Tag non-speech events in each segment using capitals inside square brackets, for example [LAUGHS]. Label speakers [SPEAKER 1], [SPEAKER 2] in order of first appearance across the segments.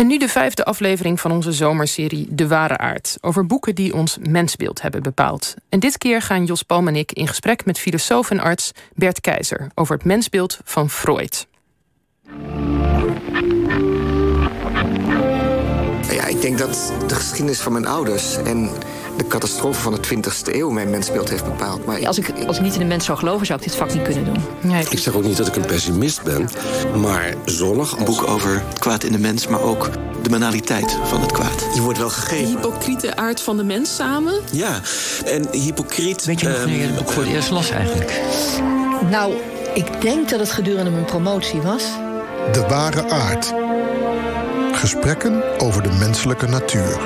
[SPEAKER 1] En nu de vijfde aflevering van onze zomerserie De Ware Aard. Over boeken die ons mensbeeld hebben bepaald. En dit keer gaan Jos Palm en ik in gesprek met filosoof en arts Bert Keizer over het mensbeeld van Freud.
[SPEAKER 2] Ja, ik denk dat de geschiedenis van mijn ouders en de catastrofe van de 20e eeuw mijn mensbeeld heeft bepaald.
[SPEAKER 3] Maar als, ik, als ik niet in de mens zou geloven, zou ik dit vak niet kunnen doen.
[SPEAKER 4] Nee. Ik zeg ook niet dat ik een pessimist ben, maar zonnig.
[SPEAKER 5] Een boek over kwaad in de mens, maar ook de banaliteit van het kwaad.
[SPEAKER 2] Je wordt wel gegeven.
[SPEAKER 1] De hypocriete aard van de mens samen?
[SPEAKER 5] Ja, en hypocriet...
[SPEAKER 6] Weet je nog wanneer je het boek voor het eerst las eigenlijk?
[SPEAKER 3] Nou, ik denk dat het gedurende mijn promotie was.
[SPEAKER 7] De ware aard. Gesprekken over de menselijke natuur.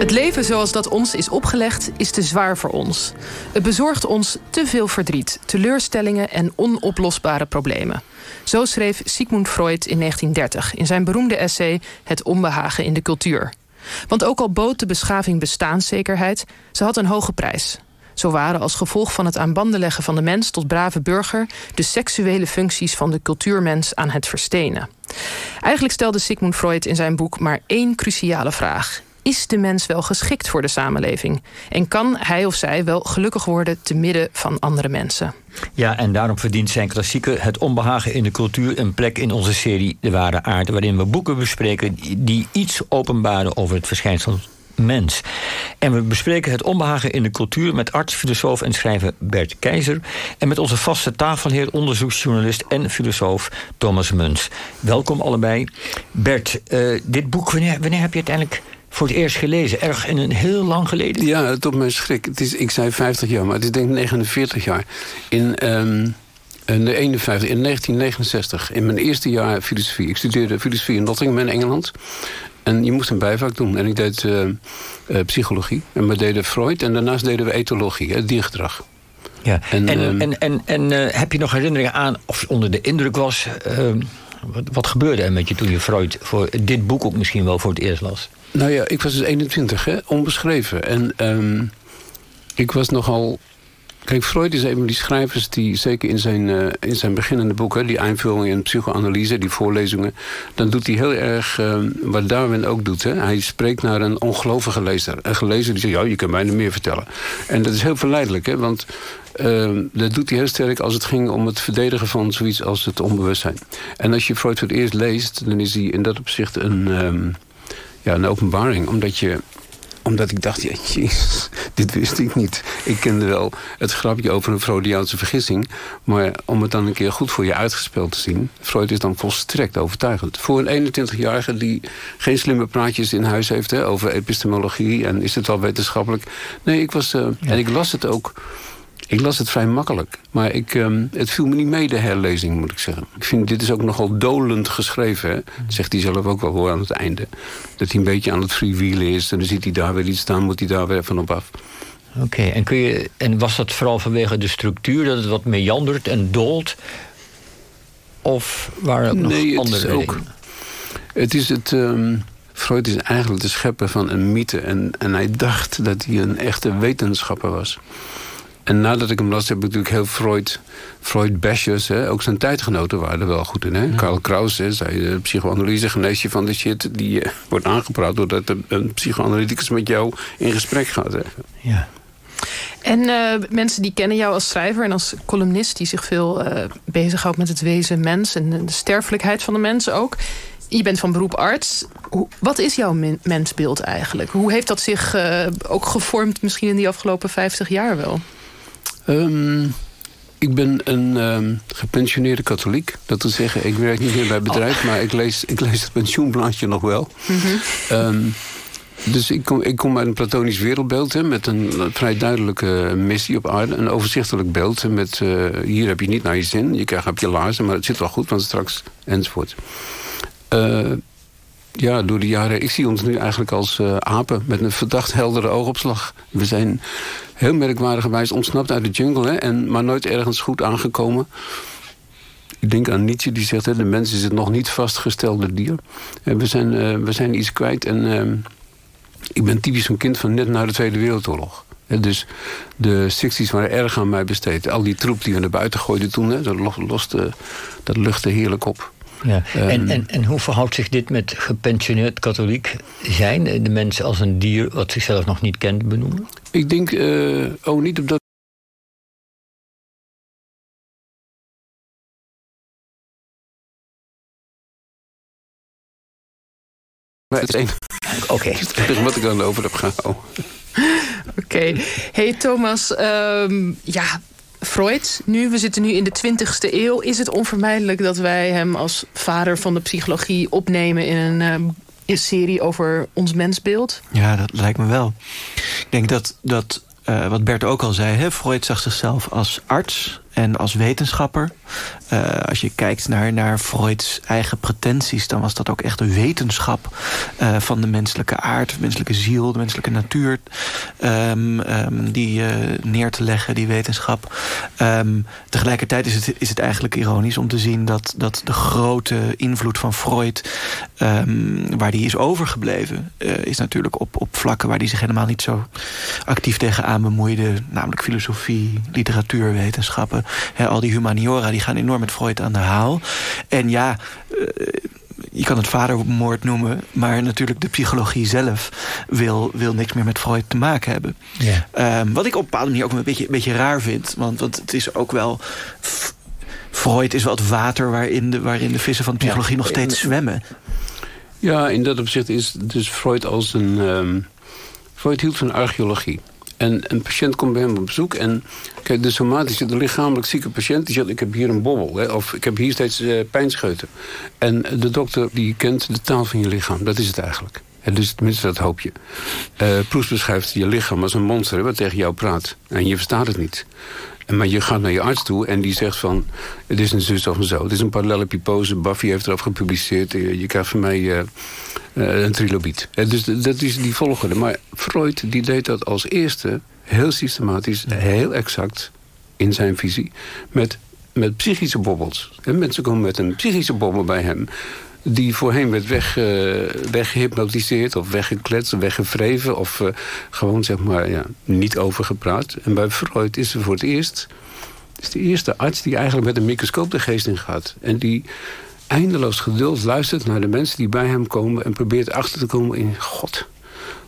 [SPEAKER 1] Het leven zoals dat ons is opgelegd is te zwaar voor ons. Het bezorgt ons te veel verdriet, teleurstellingen en onoplosbare problemen. Zo schreef Sigmund Freud in 1930 in zijn beroemde essay Het onbehagen in de cultuur. Want ook al bood de beschaving bestaanszekerheid, ze had een hoge prijs. Zo waren als gevolg van het aan banden leggen van de mens tot brave burger de seksuele functies van de cultuurmens aan het verstenen. Eigenlijk stelde Sigmund Freud in zijn boek maar één cruciale vraag: is de mens wel geschikt voor de samenleving? En kan hij of zij wel gelukkig worden te midden van andere mensen?
[SPEAKER 6] Ja, en daarom verdient zijn klassieke Het onbehagen in de cultuur een plek in onze serie De Ware Aard, waarin we boeken bespreken die iets openbaren over het verschijnsel mens. En we bespreken het onbehagen in de cultuur met arts, filosoof en schrijver Bert Keizer. En met onze vaste tafelheer, onderzoeksjournalist en filosoof Thomas Muns. Welkom allebei. Bert, uh, dit boek, wanneer, wanneer heb je uiteindelijk voor het eerst gelezen? Erg in een heel lang geleden?
[SPEAKER 4] Ja, tot mijn schrik. Het is, ik zei 50 jaar, maar het is denk ik 49 jaar. In... Um, in, 51, in 1969, in mijn eerste jaar filosofie. Ik studeerde filosofie in Nottingham in Engeland. En je moest een bijvak doen. En ik deed uh, uh, psychologie. En we deden Freud. En daarnaast deden we etologie, het diergedrag.
[SPEAKER 6] Ja. En, en, um, en, en, en uh, heb je nog herinneringen aan, of je onder de indruk was... Ehm, wat, wat, gebeurde er met je toen je Freud voor dit boek ook misschien wel voor het eerst las?
[SPEAKER 4] Nou ja, ik was dus 21, hè, onbeschreven. En um, ik was nogal... Kijk, Freud is een van die schrijvers die zeker in zijn, uh, in zijn beginnende boeken... die einvulling in psychoanalyse, die voorlezingen... dan doet hij heel erg uh, wat Darwin ook doet. Hè? Hij spreekt naar een ongelovige lezer. Een gelezer die zegt, ja, je kan mij meer vertellen. En dat is heel verleidelijk, hè? want uh, dat doet hij heel sterk als het ging om het verdedigen van zoiets als het onbewustzijn. En als je Freud voor het eerst leest, dan is hij in dat opzicht een... Um, ja, een openbaring. Omdat je omdat ik dacht, ja, jezus, [LAUGHS] dit wist ik niet. Ik kende wel het grapje over een Freudiaanse vergissing. Maar om het dan een keer goed voor je uitgespeeld te zien... Freud is dan volstrekt overtuigend. Voor een 21-jarige die geen slimme praatjes in huis heeft... Hè, over epistemologie en is het wel wetenschappelijk. Nee, ik was... Uh, ja. En ik las het ook ik las het vrij makkelijk. Maar ik, um, het viel me niet mee, de herlezing, moet ik zeggen. Ik vind, dit is ook nogal dolend geschreven. Hè? Dat zegt hij zelf ook wel hoor aan het einde. Dat hij een beetje aan het freewheelen is. En dan ziet hij daar weer iets staan, moet hij daar weer van op af.
[SPEAKER 6] Oké, okay, en, kun je, en was dat vooral vanwege de structuur... dat het wat meandert en dolt? Of waren er ook
[SPEAKER 4] nee,
[SPEAKER 6] nog andere
[SPEAKER 4] het is ook, Het is het... Um, Freud is eigenlijk de schepper van een mythe. En, en hij dacht dat hij een echte wetenschapper was. En nadat ik hem las, heb ik natuurlijk heel Freud... Freud-bashers, hè, ook zijn tijdgenoten waren er wel goed in. Hè? Ja. Karl Kraus hè, zei, de psychoanalyse genees je van de shit... die uh, wordt aangepraat doordat een, een psychoanalyticus met jou in gesprek gaat. Hè.
[SPEAKER 6] Ja.
[SPEAKER 1] En uh, mensen die kennen jou als schrijver en als columnist... die zich veel uh, bezighoudt met het wezen mens... en de sterfelijkheid van de mens ook. Je bent van beroep arts. Hoe, wat is jouw mensbeeld eigenlijk? Hoe heeft dat zich uh, ook gevormd misschien in die afgelopen 50 jaar wel?
[SPEAKER 4] Um, ik ben een um, gepensioneerde katholiek. Dat wil zeggen, ik werk niet meer bij het bedrijf... Oh. maar ik lees, ik lees het pensioenblaadje nog wel. Mm -hmm. um, dus ik kom, ik kom uit een platonisch wereldbeeld... Hè, met een vrij duidelijke missie op aarde. Een overzichtelijk beeld. Met, uh, hier heb je niet naar je zin. Je krijgt op je laarzen, maar het zit wel goed, want straks enzovoort. Uh, ja, door de jaren... Ik zie ons nu eigenlijk als uh, apen met een verdacht heldere oogopslag. We zijn heel merkwaardigerwijs ontsnapt uit de jungle... Hè, en, maar nooit ergens goed aangekomen. Ik denk aan Nietzsche die zegt... Hè, de mens is het nog niet vastgestelde dier. En we, zijn, uh, we zijn iets kwijt. En uh, ik ben typisch een kind van net na de Tweede Wereldoorlog. Dus de 60s waren erg aan mij besteed. Al die troep die we naar buiten gooiden toen, hè, dat, loste, dat luchtte heerlijk op.
[SPEAKER 6] Ja.
[SPEAKER 4] Ehm,
[SPEAKER 6] en, en, en hoe verhoudt zich dit met gepensioneerd katholiek zijn? De mensen als een dier wat zichzelf nog niet kent benoemen?
[SPEAKER 4] Ik denk, eh, oh, niet op dat. Maar het is één
[SPEAKER 6] Oké.
[SPEAKER 4] wat ik aan over heb gehouden.
[SPEAKER 1] Oké. Hey Thomas, ehm, ja, Freud, nu, we zitten nu in de 20ste eeuw. Is het onvermijdelijk dat wij hem als vader van de psychologie opnemen in een ehm, serie over ons mensbeeld?
[SPEAKER 5] Ja, dat lijkt me wel. Ik denk dat, dat uh, wat Bert ook al zei... Hè, Freud zag zichzelf als arts en als wetenschapper. Uh, als je kijkt naar, naar Freuds eigen pretenties... dan was dat ook echt een wetenschap uh, van de menselijke aard... de menselijke ziel, de menselijke natuur... Um, um, die uh, neer te leggen, die wetenschap. Um, tegelijkertijd is het, is het eigenlijk ironisch om te zien... dat, dat de grote invloed van Freud... waar die is overgebleven... is natuurlijk op, op vlakken waar die zich helemaal niet zo actief tegenaan bemoeide. Namelijk filosofie, literatuur, wetenschappen. He, al die humaniora die gaan enorm met Freud aan de haal. En ja, uh, je kan het vadermoord noemen... maar natuurlijk de psychologie zelf wil, wil niks meer met Freud te maken hebben. Um, wat ik op een bepaalde manier ook een beetje, een beetje raar vind. Want, want het is ook wel... Freud is wel het water waarin de, waarin de vissen van de psychologie ja. nog steeds zwemmen.
[SPEAKER 4] Ja, in dat opzicht is dus Freud als een... Um, Freud hield van archeologie. En een patiënt komt bij hem op bezoek. En kijk, de somatische, de lichamelijk zieke patiënt... die zegt, ik heb hier een bobbel. Hè, of ik heb hier steeds uh, pijnscheuten. En de dokter die kent de taal van je lichaam. Dat is het eigenlijk. En dus tenminste, dat hoop je. Uh, Proest beschrijft je lichaam als een monster wat tegen jou praat. En je verstaat het niet. Maar je gaat naar je arts toe en die zegt van... het is een zus of een zo. Het is een parallellepipose. Buffy heeft erop gepubliceerd. Je krijgt van mij uh, een trilobiet. Dus dat is die volgorde. Maar Freud die deed dat als eerste heel systematisch, heel exact... in zijn visie, met, met psychische bobbels. En mensen komen met een psychische bobbel bij hem die voorheen werd weg, weggehypnotiseerd of weggekletst, weggevreven of gewoon zeg maar ja, niet overgepraat. En bij Freud is er voor het eerst, is de eerste arts die eigenlijk met een microscoop de geest in gaat. En die eindeloos geduld luistert naar de mensen die bij hem komen en probeert achter te komen in God.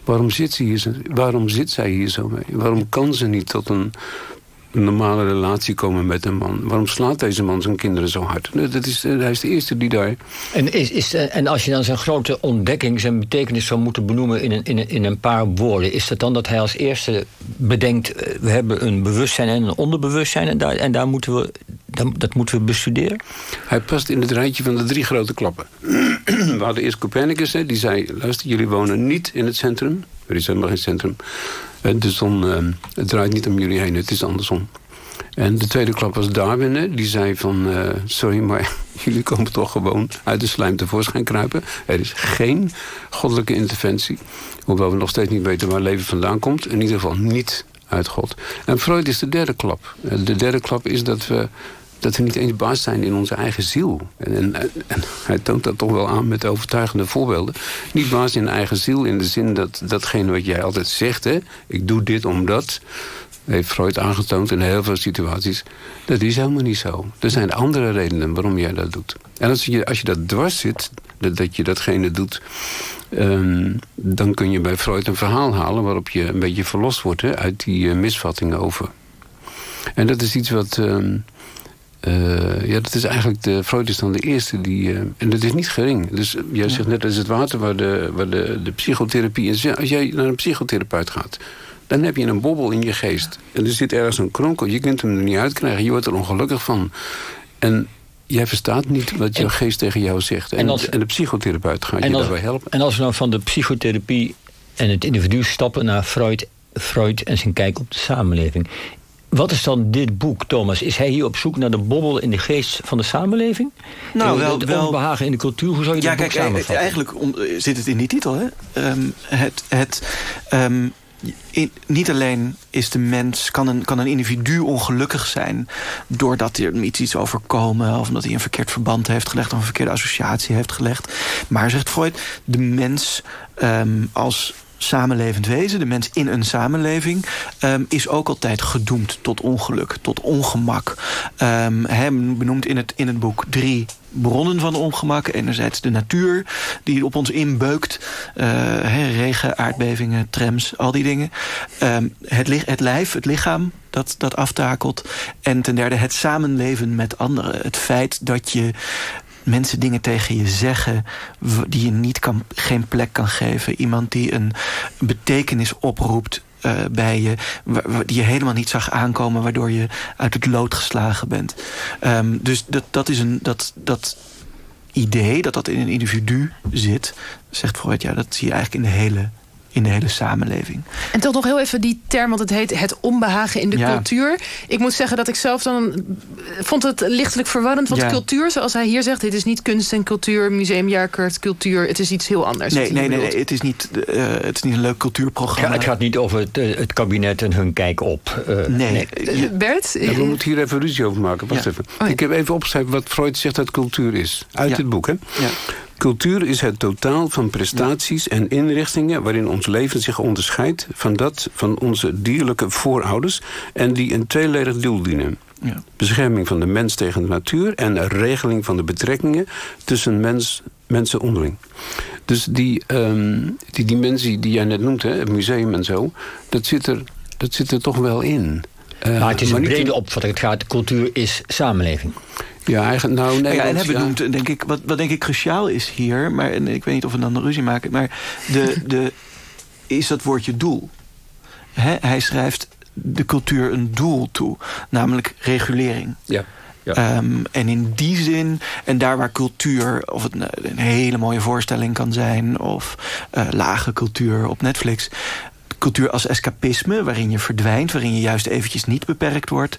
[SPEAKER 4] Waarom zit, ze hier waarom zit zij hier zo mee? Waarom kan ze niet tot een een normale relatie komen met een man. Waarom slaat deze man zijn kinderen zo hard? Dat is, hij is de eerste die daar...
[SPEAKER 6] En, is, is, en als je dan zijn grote ontdekking, zijn betekenis zou moeten benoemen in een, in, een, in een paar woorden... is dat dan dat hij als eerste bedenkt... we hebben een bewustzijn en een onderbewustzijn... en daar, en daar moeten we, dat, dat moeten we bestuderen?
[SPEAKER 4] Hij past in het rijtje van de drie grote klappen. [CLEARS THROAT] we hadden eerst Copernicus, hè, die zei... luister, jullie wonen niet in het centrum. Er is helemaal geen centrum. De zon, uh, het draait niet om jullie heen, het is andersom. En de tweede klap was Darwin, die zei van... Uh, sorry, maar [LAUGHS] jullie komen toch gewoon uit de slijm tevoorschijn kruipen. Er is geen goddelijke interventie. Hoewel we nog steeds niet weten waar leven vandaan komt. In ieder geval niet uit God. En Freud is de derde klap. De derde klap is dat we dat we niet eens baas zijn in onze eigen ziel. En, en, hij toont dat toch wel aan met overtuigende voorbeelden. Niet baas in eigen ziel in de zin dat datgene wat jij altijd zegt... Hè, ik doe dit omdat, heeft Freud aangetoond in heel veel situaties... dat is helemaal niet zo. Er zijn andere redenen waarom jij dat doet. En als je, als je dat dwars zit, dat, dat je datgene doet... Um, dan kun je bij Freud een verhaal halen... waarop je een beetje verlost wordt hè, uit die uh, misvattingen over. En dat is iets wat... Um, uh, ja, dat is eigenlijk de, Freud is dan de eerste die... Uh, en dat is niet gering. Dus uh, jij zegt net, dat is het water waar de, waar de, de psychotherapie is. Ja, als jij naar een psychotherapeut gaat... dan heb je een bobbel in je geest. En er zit ergens een kronkel. Je kunt hem er niet uitkrijgen. Je wordt er ongelukkig van. En jij verstaat niet wat jouw geest tegen jou zegt. En, en, als, en de psychotherapeut gaat je
[SPEAKER 6] als,
[SPEAKER 4] daarbij helpen.
[SPEAKER 6] En als we nou van de psychotherapie en het individu stappen naar Freud... Freud en zijn kijk op de samenleving. Wat is dan dit boek, Thomas? Is hij hier op zoek naar de bobbel in de geest van de samenleving?
[SPEAKER 5] Nou, wel...
[SPEAKER 6] Het
[SPEAKER 5] wel...
[SPEAKER 6] onbehagen in de cultuur, hoe zou je
[SPEAKER 5] ja,
[SPEAKER 6] dat boek
[SPEAKER 5] kijk,
[SPEAKER 6] samenvatten?
[SPEAKER 5] Eigenlijk om, zit het in die titel, hè? Um, het... het um, in, niet alleen is de mens, kan een, kan een individu ongelukkig zijn... doordat er iets iets overkomen... of omdat hij een verkeerd verband heeft gelegd... of een verkeerde associatie heeft gelegd. Maar, zegt Freud, de mens um, als samenlevend wezen, de mens in een samenleving, um, is ook altijd gedoemd tot ongeluk, tot ongemak. Um, hij benoemt in het, in het boek drie bronnen van ongemak. Enerzijds de natuur die op ons inbeukt. Uh, regen, aardbevingen, trams, al die dingen. Um, het, het lijf, het lichaam dat, dat aftakelt. En ten derde het samenleven met anderen. Het feit dat je mensen dingen tegen je zeggen die je niet kan, geen plek kan geven. Iemand die een betekenis oproept uh, bij je, die je helemaal niet zag aankomen, waardoor je uit het lood geslagen bent. Um, dus dat, dat is een. Dat, dat idee dat dat in een individu zit, zegt Freud, ja, dat zie je eigenlijk in de hele in de hele samenleving.
[SPEAKER 1] En toch nog heel even die term, want het heet het onbehagen in de cultuur. Ik moet zeggen dat ik zelf dan vond het lichtelijk verwarrend. Want cultuur, zoals hij hier zegt, dit is niet kunst en cultuur, museumjaarkaart, cultuur. Het is iets heel anders.
[SPEAKER 5] Nee, nee, nee, nee, het, is niet, uh, het is niet een leuk cultuurprogramma.
[SPEAKER 6] Ja, het gaat niet over het, eh, het kabinet en hun kijk op.
[SPEAKER 5] Uh, nee.
[SPEAKER 1] nee. Bert?
[SPEAKER 4] Ja, we moeten hier even ruzie over maken. Wacht even. Oh, ik heb even opgeschreven wat Freud zegt dat cultuur is. Uit het boek, hè? Ja. Cultuur is het totaal van prestaties en inrichtingen... waarin ons leven zich onderscheidt van dat van onze dierlijke voorouders... en die een tweeledig doel dienen. Ja. Bescherming van de mens tegen de natuur... en regeling van de betrekkingen tussen mens, mensen onderling. Dus die, um, die dimensie die jij net noemt, hè, het museum en zo... dat zit er, dat zit er toch wel in.
[SPEAKER 6] Uh, maar het is een brede opvatting. Het gaat, cultuur is samenleving.
[SPEAKER 4] Ja, eigenlijk, nou, nee.
[SPEAKER 5] Ja, en hij benoemt, ja. denk ik, wat, wat denk ik cruciaal is hier... maar en ik weet niet of we dan een ruzie maken... maar de, de, is dat woordje doel. He, hij schrijft de cultuur een doel toe. Namelijk regulering.
[SPEAKER 4] Ja.
[SPEAKER 5] Ja. Um, en in die zin, en daar waar cultuur, of het een hele mooie voorstelling kan zijn, of uh, lage cultuur op Netflix, cultuur als escapisme, waarin je verdwijnt, waarin je juist eventjes niet beperkt wordt,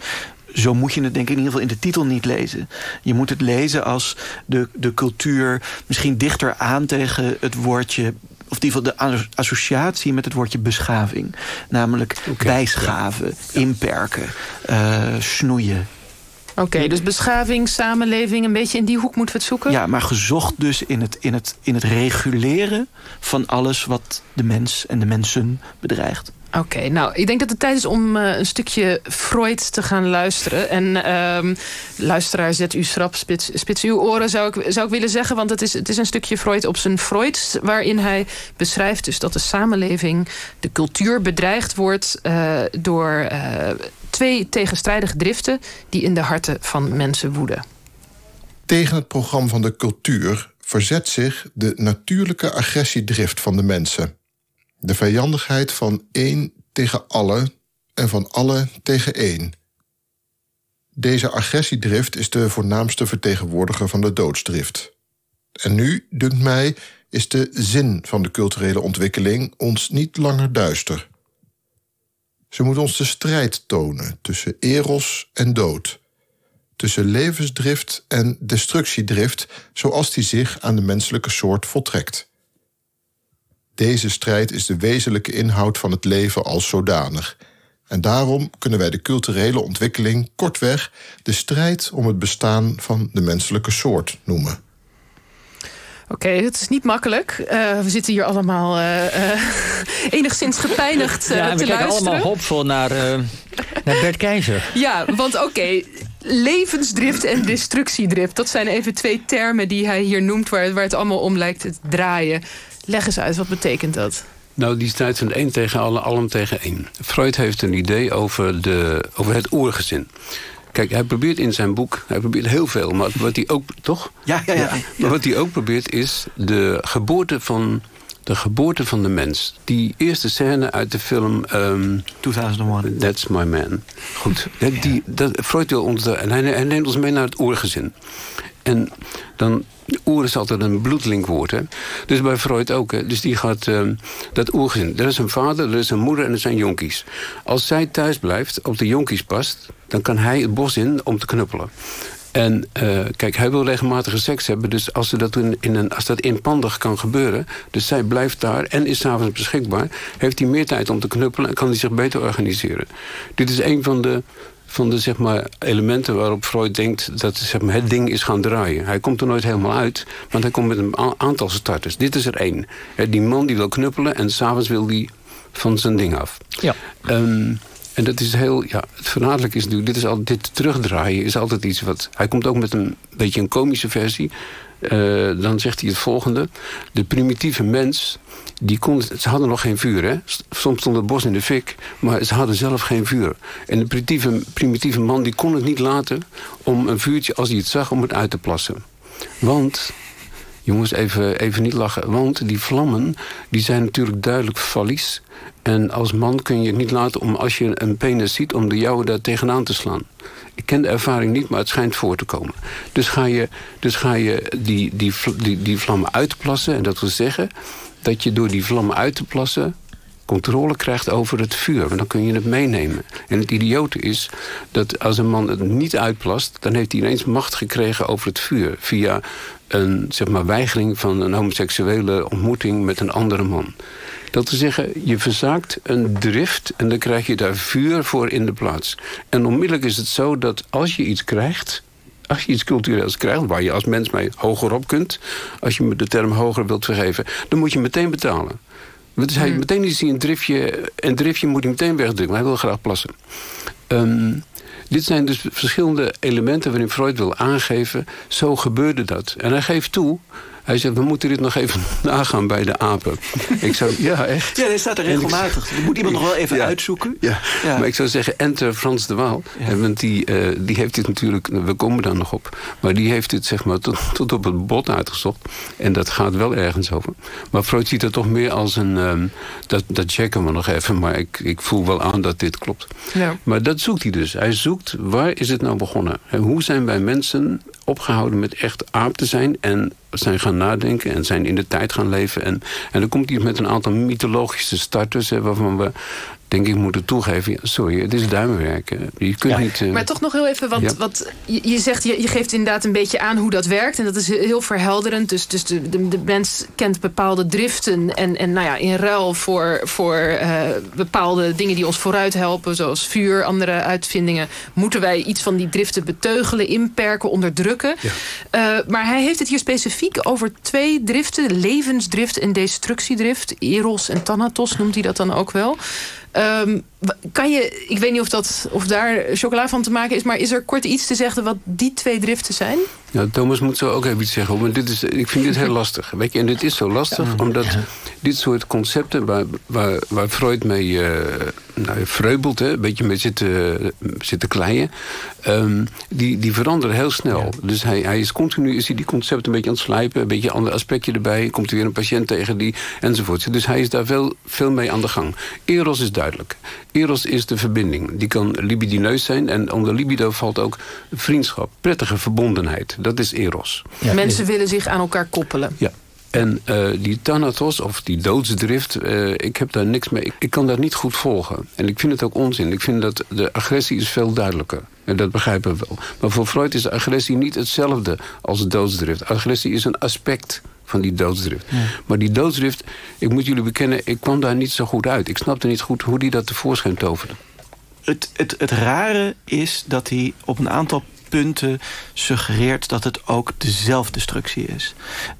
[SPEAKER 5] zo moet je het denk ik in ieder geval in de titel niet lezen. Je moet het lezen als de, de cultuur misschien dichter aan tegen het woordje of in ieder geval de associatie met het woordje beschaving. Namelijk okay, bijschaven, ja. inperken, uh, snoeien.
[SPEAKER 1] Oké, dus beschaving, samenleving, een beetje in die hoek moeten we het zoeken?
[SPEAKER 5] Ja, maar gezocht dus in het, in het, in het reguleren van alles wat de mens en de mensen bedreigt.
[SPEAKER 1] Oké, nou, ik denk dat het tijd is om uh, een stukje Freud te gaan luisteren. En um, luisteraar, zet u schrap, spits, spits uw oren, zou ik, zou ik willen zeggen. Want het is, het is een stukje Freud op zijn Freud... waarin hij beschrijft dus dat de samenleving, de cultuur bedreigd wordt... Uh, door uh, twee tegenstrijdige driften... die in de harten van mensen woeden.
[SPEAKER 7] Tegen het programma van de cultuur verzet zich de natuurlijke agressiedrift van de mensen de vijandigheid van één tegen alle en van alle tegen één. Deze agressiedrift is de voornaamste vertegenwoordiger van de doodsdrift. En nu, dunkt mij, is de zin van de culturele ontwikkeling ons niet langer duister. Ze moet ons de strijd tonen tussen eros en dood, tussen levensdrift en destructiedrift, zoals die zich aan de menselijke soort voltrekt. Deze strijd is de wezenlijke inhoud van het leven als zodanig. En daarom kunnen wij de culturele ontwikkeling kortweg de strijd om het bestaan van de menselijke soort noemen.
[SPEAKER 1] Oké, okay, het is niet makkelijk. Uh, we zitten hier allemaal uh, uh, [LAUGHS] enigszins gepijnigd ja,
[SPEAKER 6] te
[SPEAKER 1] we
[SPEAKER 6] kijken allemaal hoopvol naar, naar Bert Keizer.
[SPEAKER 1] Ja, want oké, okay, levensdrift en destructiedrift... dat zijn even twee termen die hij hier noemt... waar, waar het allemaal om lijkt te draaien. Leg eens uit, wat betekent dat?
[SPEAKER 4] Nou, die strijd van één tegen alle, allen tegen één. Freud heeft een idee over, de, over het oergezin. Kijk, hij probeert in zijn boek, hij probeert heel veel, maar wat hij ook, toch?
[SPEAKER 5] Ja, ja, ja. ja.
[SPEAKER 4] Maar wat hij ook probeert is de geboorte van, de geboorte van de mens. Die eerste scène uit de film... Um,
[SPEAKER 5] 2001.
[SPEAKER 4] That's My Man. Goed, die, dat, Freud wil ons, en hij, hij neemt ons mee naar het oergezin. En dan oer is altijd een bloedlinkwoord. Hè? Dus bij Freud ook. Hè? Dus die gaat uh, dat oergezin. Er is een vader, er is een moeder en er zijn jonkies. Als zij thuis blijft, op de jonkies past... dan kan hij het bos in om te knuppelen. En uh, kijk, hij wil regelmatige seks hebben. Dus als, dat in, in een, als dat inpandig kan gebeuren... dus zij blijft daar en is s'avonds beschikbaar... heeft hij meer tijd om te knuppelen en kan hij zich beter organiseren. Dit is een van de van de zeg maar, elementen waarop Freud denkt dat zeg maar, het ding is gaan draaien. Hij komt er nooit helemaal uit, want hij komt met een aantal starters. Dit is er één. Die man die wil knuppelen en s'avonds wil die van zijn ding af.
[SPEAKER 6] Ja.
[SPEAKER 4] Um, en dat is heel, ja, het verraderlijk is natuurlijk, dit, is al, dit terugdraaien is altijd iets wat... Hij komt ook met een beetje een komische versie. Uh, dan zegt hij het volgende. De primitieve mens, die kon, ze hadden nog geen vuur. Hè? Soms stond het bos in de fik, maar ze hadden zelf geen vuur. En de primitieve, primitieve man die kon het niet laten om een vuurtje, als hij het zag, om het uit te plassen. Want jongens, even, even niet lachen. Want die vlammen, die zijn natuurlijk duidelijk fallies. En als man kun je het niet laten om, als je een penis ziet... om de jouwe daar tegenaan te slaan. Ik ken de ervaring niet, maar het schijnt voor te komen. Dus ga je, dus ga je die, die, die, die vlammen uitplassen. En dat wil zeggen dat je door die vlammen uit te plassen controle krijgt over het vuur. Want dan kun je het meenemen. En het idiote is dat als een man het niet uitplast... dan heeft hij ineens macht gekregen over het vuur. Via een zeg maar, weigering van een homoseksuele ontmoeting met een andere man. Dat te zeggen, je verzaakt een drift en dan krijg je daar vuur voor in de plaats. En onmiddellijk is het zo dat als je iets krijgt als je iets cultureels krijgt, waar je als mens mee hoger op kunt... als je me de term hoger wilt vergeven, dan moet je meteen betalen. Dus hij, hmm. meteen is hij een driftje, een driftje moet hij meteen wegdrukken. Hij wil graag plassen. Um, dit zijn dus verschillende elementen waarin Freud wil aangeven... zo gebeurde dat. En hij geeft toe hij zegt, we moeten dit nog even [LAUGHS] nagaan bij de apen. ik zou, ja, echt.
[SPEAKER 5] Ja, dat staat er regelmatig. Dat moet iemand nog wel even uitzoeken.
[SPEAKER 4] Ja. ja. maar ik zou zeggen, enter Frans de Waal. Want die, uh, die heeft dit natuurlijk, we komen daar nog op... maar die heeft dit zeg maar tot, tot op het bot uitgezocht. En dat gaat wel ergens over. Maar Freud ziet het toch meer als een... Um, dat, dat checken we nog even, maar ik, ik voel wel aan dat dit klopt. Ja. Maar dat zoekt hij dus. Hij zoekt, waar is het nou begonnen? En hoe zijn wij mensen opgehouden met echt aap te zijn... en zijn gaan nadenken en zijn in de tijd gaan leven. En, en dan komt hij met een aantal mythologische starters... Hè, waarvan we denk ik moeten toegeven... sorry, het is duimwerk. Je kunt niet... Uh...
[SPEAKER 1] Maar toch nog heel even, want, wat je, zegt... Je, je, geeft inderdaad een beetje aan hoe dat werkt. En dat is heel verhelderend. Dus, dus de, de, de mens kent bepaalde driften. En, en nou ja, in ruil voor, voor uh, bepaalde dingen die ons vooruit helpen... zoals vuur, andere uitvindingen... moeten wij iets van die driften beteugelen, inperken, onderdrukken. Ja. Uh, maar hij heeft het hier specifiek over twee driften. Levensdrift en destructiedrift. Eros en Thanatos noemt hij dat dan ook wel. Um, kan je, ik weet niet of, dat, of daar chocola van te maken is... maar is er kort iets te zeggen wat die twee driften zijn?
[SPEAKER 4] Ja, Thomas moet zo ook even iets zeggen. Maar dit is, ik vind dit heel [LAUGHS] lastig. Weet je, en dit is zo lastig omdat dit soort concepten... waar, waar, waar Freud mee uh, nou, vreubelt, hè, een beetje mee zit, uh, zit te kleien... Um, die, die veranderen heel snel. Dus hij, hij is continu is hij die concepten een beetje aan het slijpen... een beetje een ander aspectje erbij. Komt er weer een patiënt tegen die enzovoort. Dus hij is daar veel, veel mee aan de gang. Eros is duidelijk. Eros is de verbinding. Die kan libidineus zijn. En onder libido valt ook vriendschap. Prettige verbondenheid. Dat is eros.
[SPEAKER 1] Mensen willen zich aan elkaar koppelen.
[SPEAKER 4] Ja. En uh, die thanatos, of die doodsdrift, uh, ik heb daar niks mee. Ik, ik, kan dat niet goed volgen. En ik vind het ook onzin. Ik vind dat de agressie is veel duidelijker. En dat begrijpen we wel. Maar voor Freud is agressie niet hetzelfde als doodsdrift. Agressie is een aspect van die doodsdrift. Maar die doodsdrift, ik moet jullie bekennen... ik kwam daar niet zo goed uit. Ik snapte niet goed hoe die dat tevoorschijn toverde.
[SPEAKER 5] Het, het, het rare is dat hij op een aantal punten suggereert... dat het ook de zelfdestructie is.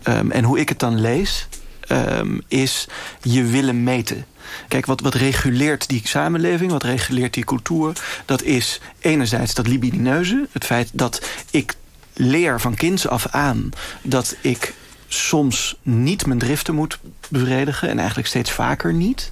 [SPEAKER 5] Um, en hoe ik het dan lees, um, is je willen meten. Kijk, wat, wat reguleert die samenleving, wat reguleert die cultuur... dat is enerzijds dat libidineuze. Het feit dat ik leer van kinds af aan dat ik soms niet mijn driften moet bevredigen... en eigenlijk steeds vaker niet.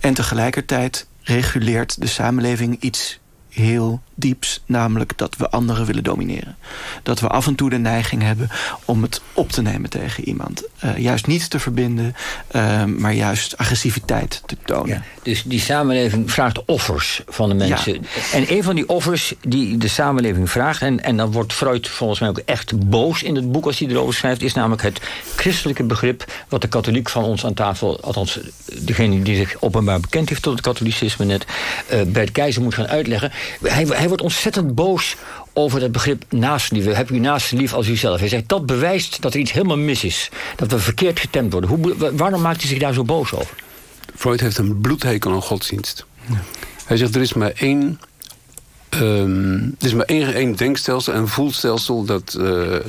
[SPEAKER 5] En tegelijkertijd reguleert de samenleving iets heel dieps, namelijk dat we anderen willen domineren. Dat we af en toe de neiging hebben om het op te nemen tegen iemand. Uh, juist niet te verbinden, uh, maar juist agressiviteit te tonen. Ja,
[SPEAKER 6] dus die samenleving vraagt offers van de mensen. Ja. En een van die offers die de samenleving vraagt... En, en dan wordt Freud volgens mij ook echt boos in het boek als hij erover schrijft... is namelijk het christelijke begrip wat de katholiek van ons aan tafel... althans degene die zich openbaar bekend heeft tot het katholicisme net... Uh, Bert Keizer moet gaan uitleggen. Hij, hij wordt ontzettend boos over het begrip naastenliefde. Heb u naaste lief als uzelf? Hij zegt dat bewijst dat er iets helemaal mis is. Dat we verkeerd getemd worden. Hoe, waarom maakt hij zich daar zo boos over?
[SPEAKER 4] Freud heeft een bloedhekel aan godsdienst. Ja. Hij zegt er is maar één Um, er is maar één, één denkstelsel en voelstelsel... dat uh,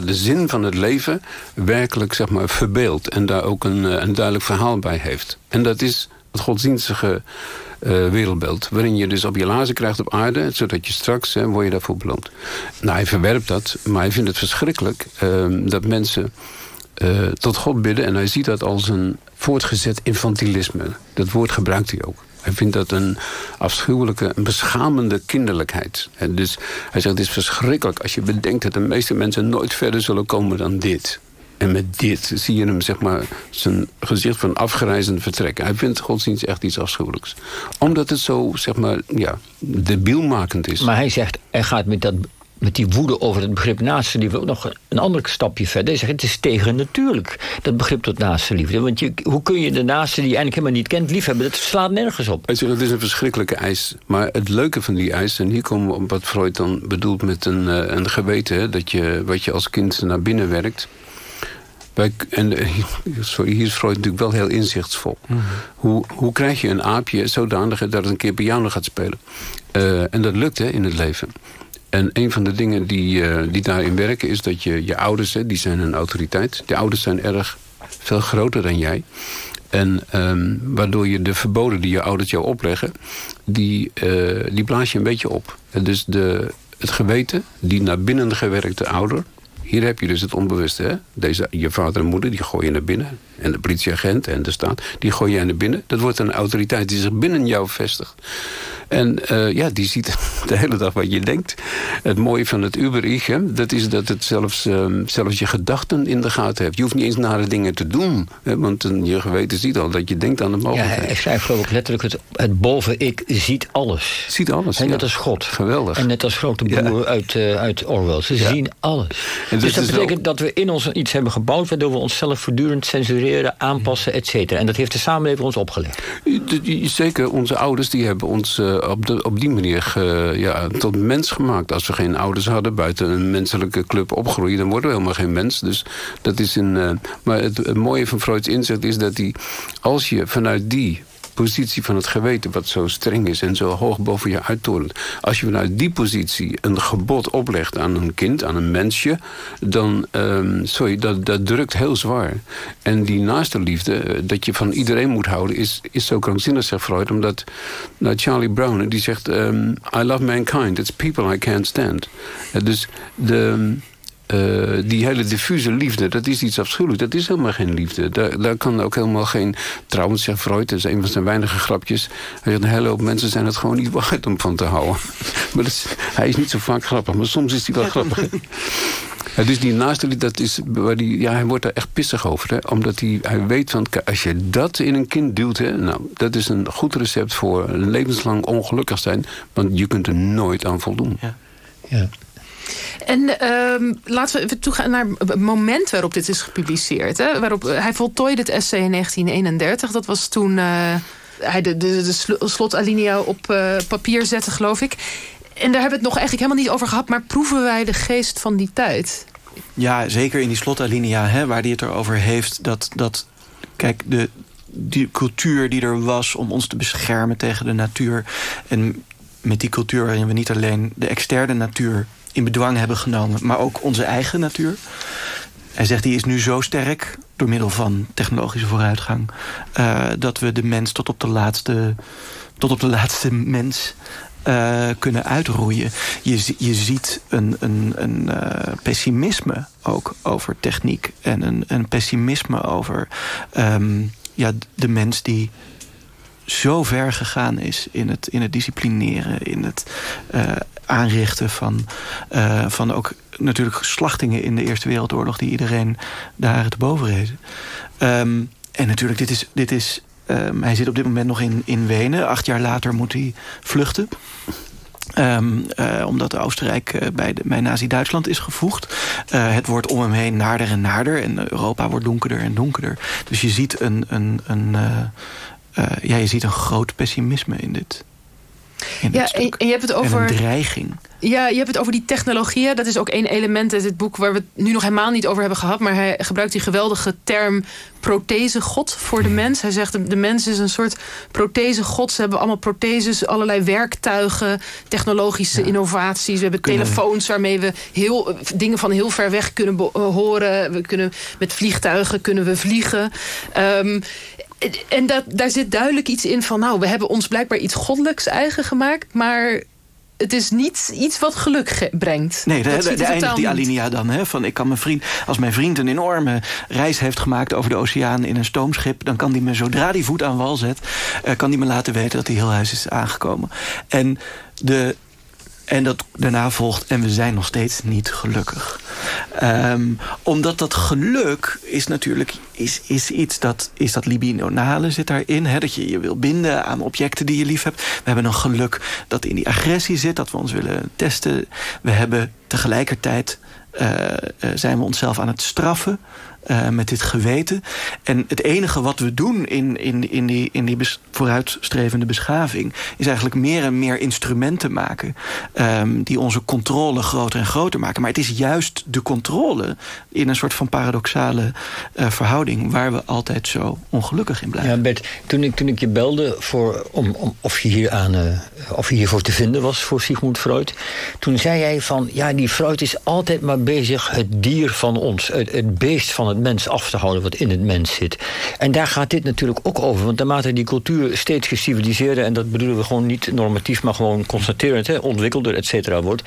[SPEAKER 4] de zin van het leven werkelijk zeg maar, verbeeldt... en daar ook een, een duidelijk verhaal bij heeft. En dat is het godsdienstige uh, wereldbeeld. Waarin je dus op je lazen krijgt op aarde... zodat je straks, hè, word je daarvoor beloond. Nou, hij verwerpt dat, maar hij vindt het verschrikkelijk... Uh, dat mensen uh, tot God bidden... en hij ziet dat als een voortgezet infantilisme. Dat woord gebruikt hij ook. Hij vindt dat een afschuwelijke, een beschamende kinderlijkheid. En dus hij zegt, het is verschrikkelijk als je bedenkt... dat de meeste mensen nooit verder zullen komen dan dit. En met dit zie je hem zeg maar, zijn gezicht van afgereizend vertrekken. Hij vindt godsdienst echt iets afschuwelijks. Omdat het zo, zeg maar, ja, debielmakend is.
[SPEAKER 6] Maar hij zegt, hij gaat met, dat, met die woede over het begrip naaste liefde... ook nog een ander stapje verder. Hij zegt, het is tegen natuurlijk, dat begrip tot naaste liefde. Want je, hoe kun je de naaste die je eigenlijk helemaal niet kent liefhebben? Dat slaat nergens op.
[SPEAKER 4] Hij zegt, het is een verschrikkelijke eis. Maar het leuke van die eis, en hier komen we op wat Freud dan bedoelt met een, eh, een geweten... dat je, wat je als kind naar binnen werkt en, [LAUGHS] sorry, hier is Freud natuurlijk wel heel inzichtsvol. Mm -hmm. hoe, hoe krijg je een aapje zodanig dat het een keer piano gaat spelen? Uh, en dat lukt hè, in het leven. En een van de dingen die, uh, die daarin werken is dat je je ouders, hè, die zijn een autoriteit. De ouders zijn erg veel groter dan jij. En um, waardoor je de verboden die je ouders jou opleggen, die, uh, die blaas je een beetje op. En dus de, het geweten, die naar binnen gewerkte ouder, hier heb je dus het onbewuste. Hè? Deze, je vader en moeder, die gooi je naar binnen. En de politieagent en de staat, die gooi je naar binnen. Dat wordt een autoriteit die zich binnen jou vestigt. En uh, ja, die ziet [LAUGHS] de hele dag wat je denkt. Het mooie van het Uber-ich, dat is dat het zelfs, um, zelfs je gedachten in de gaten heeft. Je hoeft niet eens nare dingen te doen. Hè, want een, je geweten ziet al dat je denkt aan de mogelijkheid.
[SPEAKER 6] Ja, hij schrijft geloof ik letterlijk, het, het boven-ik ziet alles.
[SPEAKER 4] Ziet alles,
[SPEAKER 6] En
[SPEAKER 4] ja.
[SPEAKER 6] net als God.
[SPEAKER 4] Geweldig.
[SPEAKER 6] En net als grote broer ja. uit, uh, uit Orwell. Ze ja. zien alles. En dus, dat betekent wel... dat we in ons iets hebben gebouwd... waardoor we onszelf voortdurend censureren, aanpassen, et cetera. En dat heeft de samenleving ons opgelegd.
[SPEAKER 4] Zeker, onze ouders die hebben ons uh, op, de, op die manier ja, tot mens gemaakt. Als we geen ouders hadden, buiten een menselijke club opgroeien... dan worden we helemaal geen mens. Dus dat is een, uh, maar het, het mooie van Freuds inzicht is dat hij... als je vanuit die positie van het geweten... wat zo streng is en zo hoog boven je uittorent... als je vanuit die positie een gebod oplegt aan een kind, aan een mensje... dan, um, sorry, dat, dat drukt heel zwaar. En die naaste liefde, dat je van iedereen moet houden... is, is zo krankzinnig, zegt Freud, omdat... Nou, Charlie Brown, die zegt... Um, I love mankind, it's people I can't stand. Uh, dus de... Uh, die hele diffuse liefde, dat is iets afschuwelijks. Dat is helemaal geen liefde. Daar, daar kan ook helemaal geen... Trouwens, zegt Freud, dat is een van zijn weinige grapjes... hij zegt, een hele hoop mensen zijn het gewoon niet waard om van te houden. [LAUGHS] maar is, hij is niet zo vaak grappig, maar soms is hij wel grappig. [LAUGHS] Ja, dus die naaste dat is waar die, ja, hij wordt daar echt pissig over. Hè? Omdat hij, hij weet van, als je dat in een kind duwt... Hè, nou, dat is een goed recept voor een levenslang ongelukkig zijn. Want je kunt er nooit aan voldoen.
[SPEAKER 6] Ja. ja.
[SPEAKER 1] En uh, laten we even toegaan naar het moment waarop dit is gepubliceerd. Hè? Waarop, hij voltooide het essay in 1931. Dat was toen uh, hij de, de, de slotalinea op uh, papier zette, geloof ik. En daar hebben we het nog eigenlijk helemaal niet over gehad. Maar proeven wij de geest van die tijd?
[SPEAKER 5] Ja, zeker in die slotalinea, hè, waar hij het erover heeft. Dat, dat kijk, de, die cultuur die er was om ons te beschermen tegen de natuur. En met die cultuur waarin we niet alleen de externe natuur in bedwang hebben genomen, maar ook onze eigen natuur. Hij zegt, die is nu zo sterk, door middel van technologische vooruitgang... Uh, dat we de mens tot op de laatste, tot op de laatste mens uh, kunnen uitroeien. Je, je ziet een, een, een uh, pessimisme ook over techniek... en een, een pessimisme over um, ja, de mens die zo ver gegaan is in het, in het disciplineren... in het aanrichten van, uh, van ook natuurlijk slachtingen in de Eerste Wereldoorlog... die iedereen daar te boven rezen. Um, en natuurlijk, dit is, dit is, um, hij zit op dit moment nog in, in Wenen. Acht jaar later moet hij vluchten. Um, uh, omdat Oostenrijk uh, bij, de, bij Nazi-Duitsland is gevoegd. Het wordt om hem heen naarder en naarder. En Europa wordt donkerder en donkerder. Dus je ziet een, een, een, ja, je ziet een groot pessimisme in dit.
[SPEAKER 1] Ja, en, je hebt het over.
[SPEAKER 5] een dreiging.
[SPEAKER 1] Ja, je hebt het over die technologieën. Dat is ook één element uit het boek waar we het nu nog helemaal niet over hebben gehad. Maar hij gebruikt die geweldige term prothesegod voor de mens. Hij zegt de mens is een soort prothesegod. Ze hebben allemaal protheses, allerlei werktuigen, technologische innovaties. We hebben telefoons waarmee we heel, dingen van heel ver weg kunnen horen. We kunnen, met vliegtuigen kunnen we vliegen. Um, en dat, daar zit duidelijk iets in van... nou, we hebben ons blijkbaar iets goddelijks eigen gemaakt... maar het is niet iets wat geluk brengt.
[SPEAKER 5] Nee, de, de, de eindigt die alinea dan. Hè, van ik kan mijn vriend, als mijn vriend een enorme reis heeft gemaakt over de oceaan in een stoomschip, dan kan die me zodra die voet aan wal zet, uh, kan die me laten weten dat hij heel huis is aangekomen. En de en dat daarna volgt, en we zijn nog steeds niet gelukkig. Um, omdat dat geluk is natuurlijk is, is iets dat, is dat libidinale zit daarin. Hè, dat je je wil binden aan objecten die je lief hebt. We hebben een geluk dat in die agressie zit, dat we ons willen testen. We hebben tegelijkertijd uh, zijn we onszelf aan het straffen. Uh, met dit geweten. En het enige wat we doen in, in, in die, in die vooruitstrevende beschaving... is eigenlijk meer en meer instrumenten maken... Um, die onze controle groter en groter maken. Maar het is juist de controle in een soort van paradoxale uh, verhouding... waar we altijd zo ongelukkig in blijven.
[SPEAKER 6] Ja, Bert, toen ik, toen ik je belde voor, om, om, of, je hier aan, uh, of je hiervoor te vinden was voor Sigmund Freud... toen zei jij van, ja, die Freud is altijd maar bezig... het dier van ons, het, het beest van het het mens af te houden wat in het mens zit. En daar gaat dit natuurlijk ook over. Want naarmate die cultuur steeds geciviliseerder... en dat bedoelen we gewoon niet normatief, maar gewoon constaterend... Hè, ontwikkelder, et cetera, wordt...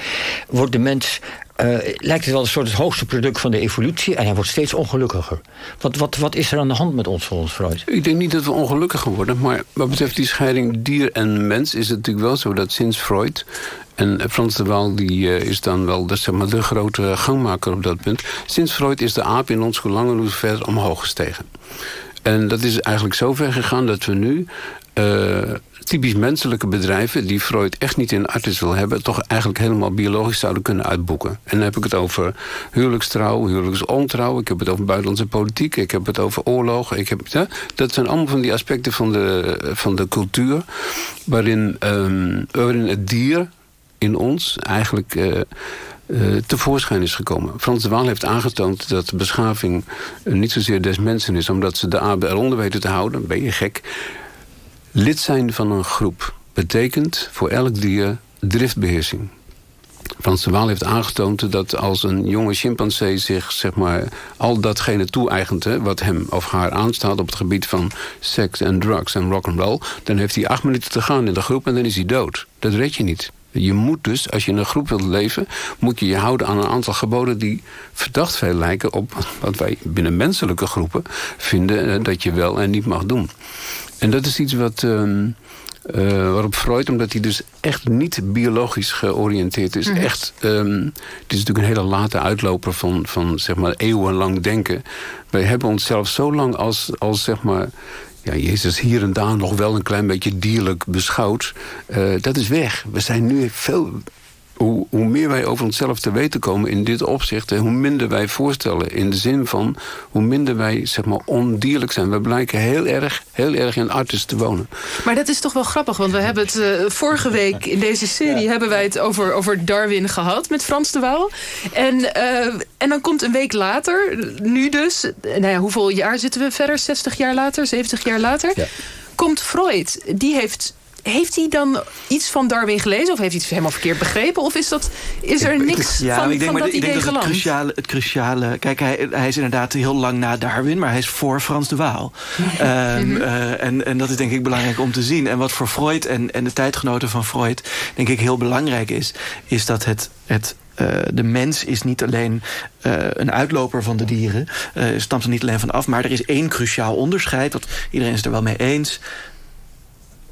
[SPEAKER 6] wordt de mens uh, lijkt het wel een soort het hoogste product van de evolutie... en hij wordt steeds ongelukkiger. Wat, wat, wat is er aan de hand met ons volgens Freud?
[SPEAKER 4] Ik denk niet dat we ongelukkiger worden... maar wat betreft die scheiding dier en mens... is het natuurlijk wel zo dat sinds Freud... En Frans de Waal die, uh, is dan wel de, zeg maar, de grote gangmaker op dat punt. Sinds Freud is de aap in ons hoe langer hoe verder omhoog gestegen. En dat is eigenlijk zo ver gegaan dat we nu... Uh, typisch menselijke bedrijven... die Freud echt niet in artis wil hebben... toch eigenlijk helemaal biologisch zouden kunnen uitboeken. En dan heb ik het over huwelijkstrouw, huwelijksontrouw... ik heb het over buitenlandse politiek, ik heb het over oorlogen. Ik heb, dat zijn allemaal van die aspecten van de, van de cultuur... waarin, um, waarin het dier in ons eigenlijk... Uh, uh, tevoorschijn is gekomen. Frans de Waal heeft aangetoond dat beschaving niet zozeer des mensen is... omdat ze de aarde eronder weten te houden, ben je gek. Lid zijn van een groep betekent voor elk dier driftbeheersing. Frans de Waal heeft aangetoond dat als een jonge chimpansee zich zeg maar, al datgene toe-eigent... wat hem of haar aanstaat op het gebied van seks en drugs en rock'n'roll... dan heeft hij acht minuten te gaan in de groep en dan is hij dood. Dat red je niet. Je moet dus, als je in een groep wilt leven... moet je je houden aan een aantal geboden die verdacht veel lijken... op wat wij binnen menselijke groepen vinden dat je wel en niet mag doen. En dat is iets wat... Uh, uh, waarop Freud, omdat hij dus echt niet biologisch georiënteerd is... Mm -hmm. echt, um, het is natuurlijk een hele late uitloper van, van zeg maar, eeuwenlang denken. Wij hebben onszelf zo lang als, als zeg maar ja, Jezus hier en daar nog wel een klein beetje dierlijk beschouwd. Uh, dat is weg. We zijn nu veel hoe, hoe, meer wij over onszelf te weten komen in dit opzicht... hoe minder wij voorstellen in de zin van... hoe minder wij zeg maar, ondierlijk zijn. We blijken heel erg, heel erg in artis te wonen.
[SPEAKER 1] Maar dat is toch wel grappig, want we hebben het uh, vorige week... in deze serie ja. hebben wij het over, over Darwin gehad met Frans de Waal. En, uh, en dan komt een week later, nu dus... Nou ja, hoeveel jaar zitten we verder? 60 jaar later, 70 jaar later... Ja. komt Freud. Die heeft heeft hij dan iets van Darwin gelezen? Of heeft hij het helemaal verkeerd begrepen? Of is, dat, is er niks ja, van, ik denk, van dat
[SPEAKER 5] ik
[SPEAKER 1] idee
[SPEAKER 5] denk
[SPEAKER 1] geland?
[SPEAKER 5] Het cruciale, het cruciale... Kijk, hij, hij is inderdaad heel lang na Darwin... maar hij is voor Frans de Waal. um, [LAUGHS] uh, en, en dat is denk ik belangrijk om te zien. En wat voor Freud en, en de tijdgenoten van Freud... denk ik heel belangrijk is... is dat het... het uh, de mens is niet alleen uh, een uitloper van de dieren. Uh, stamt er niet alleen van af. Maar er is één cruciaal onderscheid. Dat iedereen is het er wel mee eens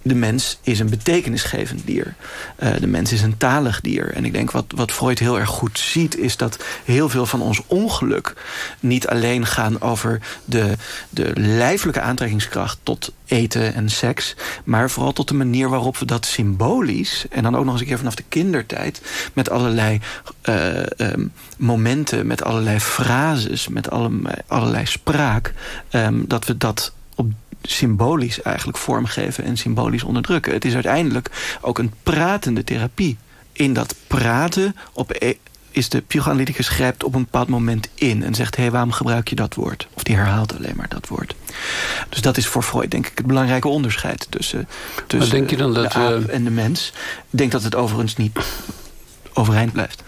[SPEAKER 5] de mens is een betekenisgevend dier. Uh, de mens is een talig dier. En ik denk wat, wat Freud heel erg goed ziet... is dat heel veel van ons ongeluk niet alleen gaan over de, de lijfelijke aantrekkingskracht... tot eten en seks, maar vooral tot de manier waarop we dat symbolisch... en dan ook nog eens een keer vanaf de kindertijd... met allerlei uh, um, momenten, met allerlei frases, met alle, allerlei spraak... Um, dat we dat symbolisch eigenlijk vormgeven en symbolisch onderdrukken. Het is uiteindelijk ook een pratende therapie. In dat praten op e- is de psychoanalyticus grijpt op een bepaald moment in... en zegt, hé, hey, waarom gebruik je dat woord? Of die herhaalt alleen maar dat woord. Dus dat is voor Freud denk ik het belangrijke onderscheid... tussen, tussen
[SPEAKER 4] denk je dan dat,
[SPEAKER 5] de aap
[SPEAKER 4] uh...
[SPEAKER 5] en de mens. Ik denk dat het overigens niet overeind blijft.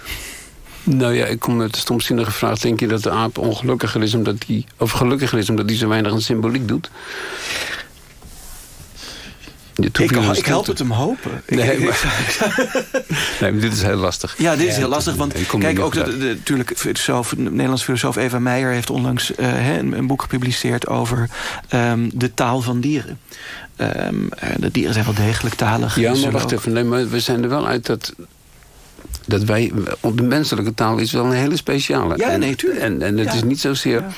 [SPEAKER 4] Nou ja, ik kom met de stomzinnige vraag. Denk je dat de aap ongelukkiger is omdat hij... of gelukkiger is omdat hij zo weinig aan symboliek doet?
[SPEAKER 5] Ik, ik help het hem hopen.
[SPEAKER 4] Nee, maar, [LAUGHS] nee, maar dit is heel lastig.
[SPEAKER 5] Ja, dit is heel lastig. Want kijk, ook natuurlijk, filosoof, de Nederlands filosoof Eva Meijer heeft onlangs uh, een, een, boek gepubliceerd over um, de taal van dieren. Um, de dieren zijn wel degelijk talig.
[SPEAKER 4] Ja, maar wacht even. Nee, maar we zijn er wel uit dat dat wij, de menselijke taal is wel een hele speciale.
[SPEAKER 5] Ja,
[SPEAKER 4] en,
[SPEAKER 5] nee, tuurlijk.
[SPEAKER 4] En, en het
[SPEAKER 5] ja.
[SPEAKER 4] is niet zozeer... Ja.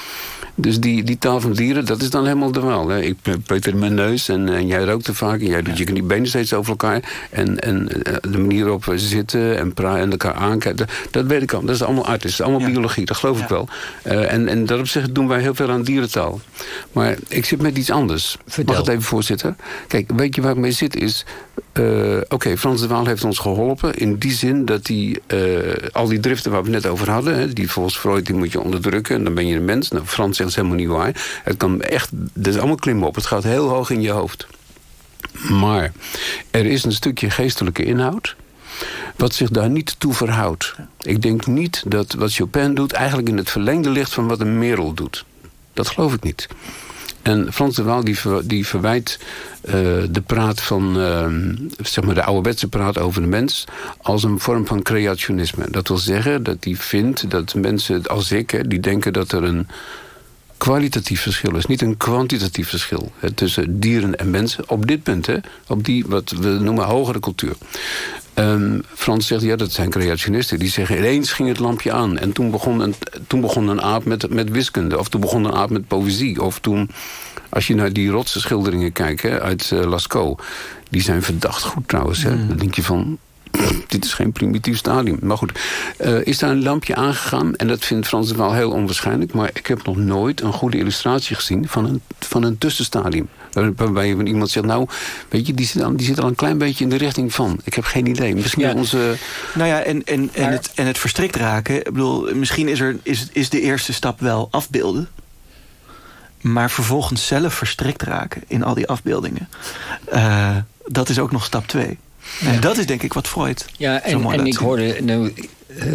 [SPEAKER 4] Dus die, die taal van dieren, dat is dan helemaal de wel. Hè. Ik peuter mijn neus en, en jij rookt te vaak. En jij doet je die benen steeds over elkaar. En, en de manier waarop we zitten en praten en elkaar aankijken. Dat weet ik al. Dat is allemaal art. Dat is allemaal ja. biologie. Dat geloof ik wel. Uh, en, en daarop zeggen doen wij heel veel aan dierentaal. Maar ik zit met iets anders.
[SPEAKER 6] Vertel.
[SPEAKER 4] Mag het even voorzitten? Kijk, weet je waar ik mee zit is... Uh, Oké, Frans de Waal heeft ons geholpen. In die zin dat hij uh, al die driften waar we net over hadden... Hè, die volgens Freud die moet je onderdrukken. En dan ben je een mens. Nou, Frans zegt helemaal niet waar. Het kan echt, dat is allemaal klimmen op. Het gaat heel hoog in je hoofd. Maar er is een stukje geestelijke inhoud wat zich daar niet toe verhoudt. Ik denk niet dat wat Chopin doet eigenlijk in het verlengde ligt van wat een Merel doet. Dat geloof ik niet. En Frans de Waal die, ver, die verwijt uh, de praat van, uh, zeg maar de ouderwetse praat over de mens als een vorm van creationisme. Dat wil zeggen dat hij vindt dat mensen als ik, hè, die denken dat er een kwalitatief verschil is, niet een kwantitatief verschil hè, tussen dieren en mensen. Op dit punt, hè, op die wat we noemen hogere cultuur. Um, Frans zegt, ja, dat zijn creationisten. Die zeggen, ineens ging het lampje aan. En toen begon een, toen begon een aap met, met wiskunde. Of toen begon een aap met poëzie. Of toen, als je naar die rotse schilderingen kijkt hè, uit uh, Lascaux. Die zijn verdacht goed trouwens. Hè. Mm. Dan denk je van, [CLEARS THROAT] dit is geen primitief stadium. Maar goed, uh, is daar een lampje aangegaan. En dat vindt Frans Waal heel onwaarschijnlijk. Maar ik heb nog nooit een goede illustratie gezien van een, van een tussenstadium. Waarbij iemand zegt, nou, weet je, die zit, al, die zit al een klein beetje in de richting van. Ik heb geen idee. Misschien ja. onze...
[SPEAKER 5] Nou ja, en, en, en, het, en het verstrikt raken. Ik bedoel, misschien is, er, is, is de eerste stap wel afbeelden. Maar vervolgens zelf verstrikt raken in al die afbeeldingen. Uh, dat is ook nog stap twee. En ja. dat is denk ik wat Freud
[SPEAKER 6] Ja, en, en ik hoorde nou,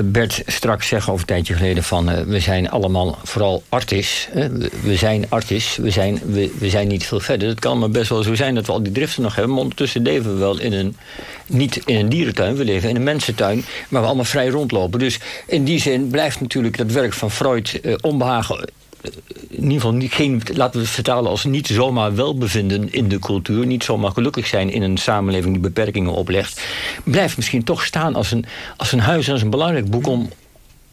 [SPEAKER 6] Bert straks zeggen over een tijdje geleden van... Uh, we zijn allemaal vooral artis. Uh, we zijn artis, we zijn, we, we zijn niet veel verder. Het kan maar best wel zo zijn dat we al die driften nog hebben... maar ondertussen leven we wel in een, niet in een dierentuin... we leven in een mensentuin, maar we allemaal vrij rondlopen. Dus in die zin blijft natuurlijk dat werk van Freud uh, onbehagen in ieder geval niet, geen, laten we het vertalen als niet zomaar welbevinden in de cultuur, niet zomaar gelukkig zijn in een samenleving die beperkingen oplegt, blijft misschien toch staan als een, als een huis en als een belangrijk boek om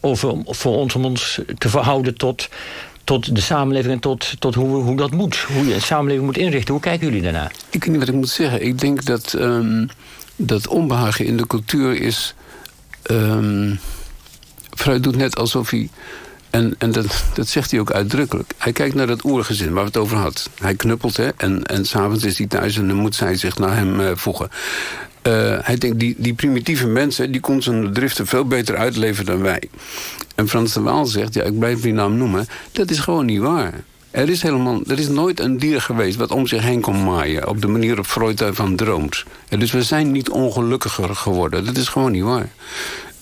[SPEAKER 6] over, voor ons om ons te verhouden tot, tot de samenleving en tot, tot hoe, hoe dat moet. Hoe je een samenleving moet inrichten. Hoe kijken jullie daarnaar?
[SPEAKER 4] Ik weet niet wat ik moet zeggen. Ik denk dat, um, dat onbehagen in de cultuur is... Um, Freud doet net alsof hij en, en dat, dat zegt hij ook uitdrukkelijk. Hij kijkt naar dat oergezin waar we het over hadden. Hij knuppelt, hè, en, en s'avonds is hij thuis en dan moet zij zich naar hem uh, voegen. Uh, hij denkt, die, die primitieve mensen... die kon zijn driften veel beter uitleven dan wij. En Frans de Waal zegt, ja, ik blijf die naam noemen... dat is gewoon niet waar. Er is, helemaal, er is nooit een dier geweest wat om zich heen kon maaien... op de manier waarop Freud daarvan droomt. En dus we zijn niet ongelukkiger geworden. Dat is gewoon niet waar.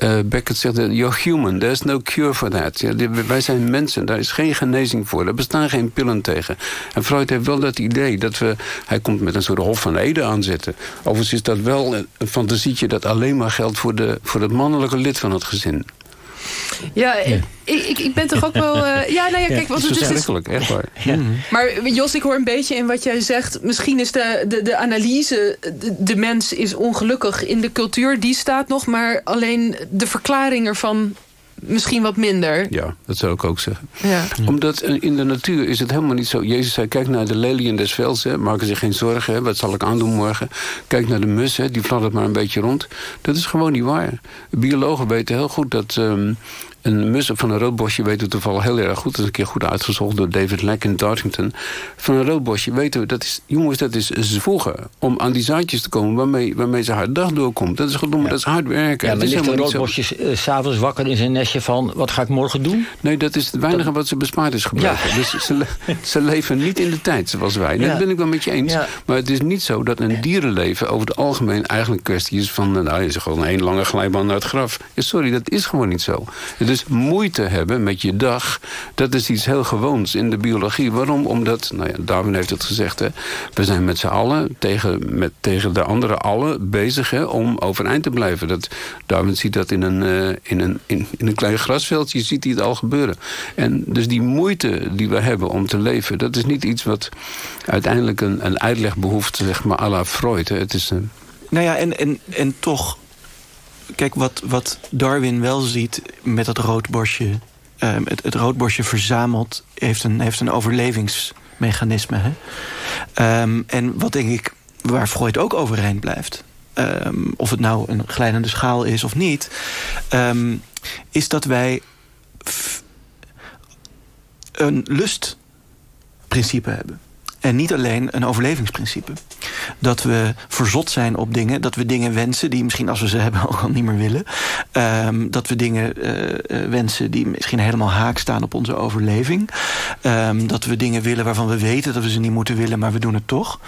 [SPEAKER 4] Uh, Beckett zegt, you're human, there's no cure for that. Wij zijn mensen, daar is geen genezing voor. Er bestaan geen pillen tegen. En Freud heeft wel dat idee dat we... Hij komt met een soort hof van Ede aanzetten. Overigens is dat wel een fantasietje dat alleen maar geldt... voor, de, voor het mannelijke lid van het gezin.
[SPEAKER 1] Ja, ja. Ik, ik, ik ben toch ook wel... Uh, ja, nou ja, kijk, wat
[SPEAKER 4] het is... Verschrikkelijk, echt waar.
[SPEAKER 1] Ja. Maar Jos, ik hoor een beetje in wat jij zegt... misschien is de, de, de analyse... De, de mens is ongelukkig in de cultuur, die staat nog... maar alleen de verklaring ervan misschien wat minder.
[SPEAKER 4] Ja, dat zou ik ook zeggen.
[SPEAKER 1] Ja.
[SPEAKER 4] Omdat in de natuur is het helemaal niet zo... Jezus zei, kijk naar de lelien des velds, hè, maken zich geen zorgen... Hè, wat zal ik aandoen morgen. Kijk naar de mus, hè, die fladdert maar een beetje rond. Dat is gewoon niet waar. Biologen weten heel goed dat... Um, een mus van een roodbosje weten we toevallig heel erg goed. Dat is een keer goed uitgezocht door David Leck in Dartington. Van een roodbosje weten we, dat is, jongens, dat is zwoegen. Om aan die zaadjes te komen waarmee, waarmee ze haar dag doorkomt. Dat is gewoon, dat is hard werken.
[SPEAKER 6] Ja, maar ligt een roodbosje s- eh, s'avonds wakker in zijn nestje van... wat ga ik morgen doen?
[SPEAKER 4] Nee, dat is het weinige wat ze bespaard is gebleven. Dus ze, le- ze leven niet in de tijd zoals wij.
[SPEAKER 6] Ja.
[SPEAKER 4] Dat ben ik wel met je eens. Maar het is niet zo dat een dierenleven over het algemeen eigenlijk kwestie is van... nou, is gewoon een lange glijbaan naar het graf. Sorry, dat is gewoon niet zo. Het is moeite hebben met je dag. Dat is iets heel gewoons in de biologie. Waarom? Omdat, nou ja, Darwin heeft het gezegd... Hè, we zijn met z'n allen tegen, met, tegen de andere allen bezig hè, om overeind te blijven. Dat, Darwin ziet dat in een, eh, in, een, in, een klein grasveldje, ziet hij het al gebeuren. En dus die moeite die we hebben om te leven... dat is niet iets wat uiteindelijk een, een uitleg behoeft, zeg maar, à la Freud. Het is een,
[SPEAKER 5] Nou ja, en, en, en toch... Kijk, wat, wat Darwin wel ziet met dat roodborstje... ehm, het, het roodborstje verzamelt... heeft een, heeft een overlevingsmechanisme. Hè? Ehm, en wat denk ik, waar Freud ook overeind blijft... ehm, of het nou een glijdende schaal is of niet... is dat wij een lustprincipe hebben. En niet alleen een overlevingsprincipe. Dat we verzot zijn op dingen. Dat we dingen wensen die misschien als we ze hebben [LAUGHS] ook al niet meer willen. Ehm, dat we dingen eh, eh, wensen die misschien helemaal haak staan op onze overleving. Ehm, dat we dingen willen waarvan we weten dat we ze niet moeten willen, maar we doen het toch.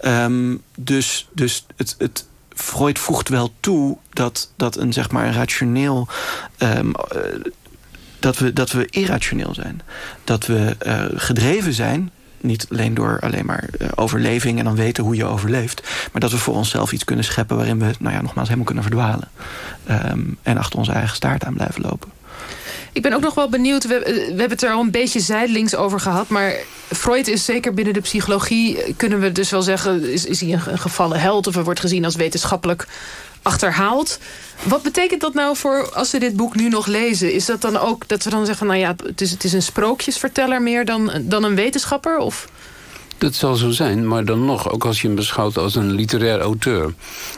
[SPEAKER 5] Ehm, dus dus het, het, Freud voegt wel toe dat, dat een, zeg maar, een rationeel... eh, dat, we, dat we irrationeel zijn. Dat we gedreven zijn niet alleen door alleen maar eh, overleving en dan weten hoe je overleeft. Maar dat we voor onszelf iets kunnen scheppen waarin we, nou ja, nogmaals helemaal kunnen verdwalen. Ehm, en achter onze eigen staart aan blijven lopen.
[SPEAKER 1] Ik ben ook nog wel benieuwd, we, we hebben het er al een beetje zijdelings over gehad... maar Freud is zeker binnen de psychologie, eh, kunnen we dus wel zeggen... is, is hij een, gevallen held of hij wordt gezien als wetenschappelijk achterhaald. Wat betekent dat nou voor, als we dit boek nu nog lezen... is dat dan ook dat we dan zeggen, nou ja, het is, het is een sprookjesverteller meer dan, dan een wetenschapper? Of...
[SPEAKER 4] Dat zal zo zijn, maar dan nog, ook als je hem beschouwt als een literair auteur...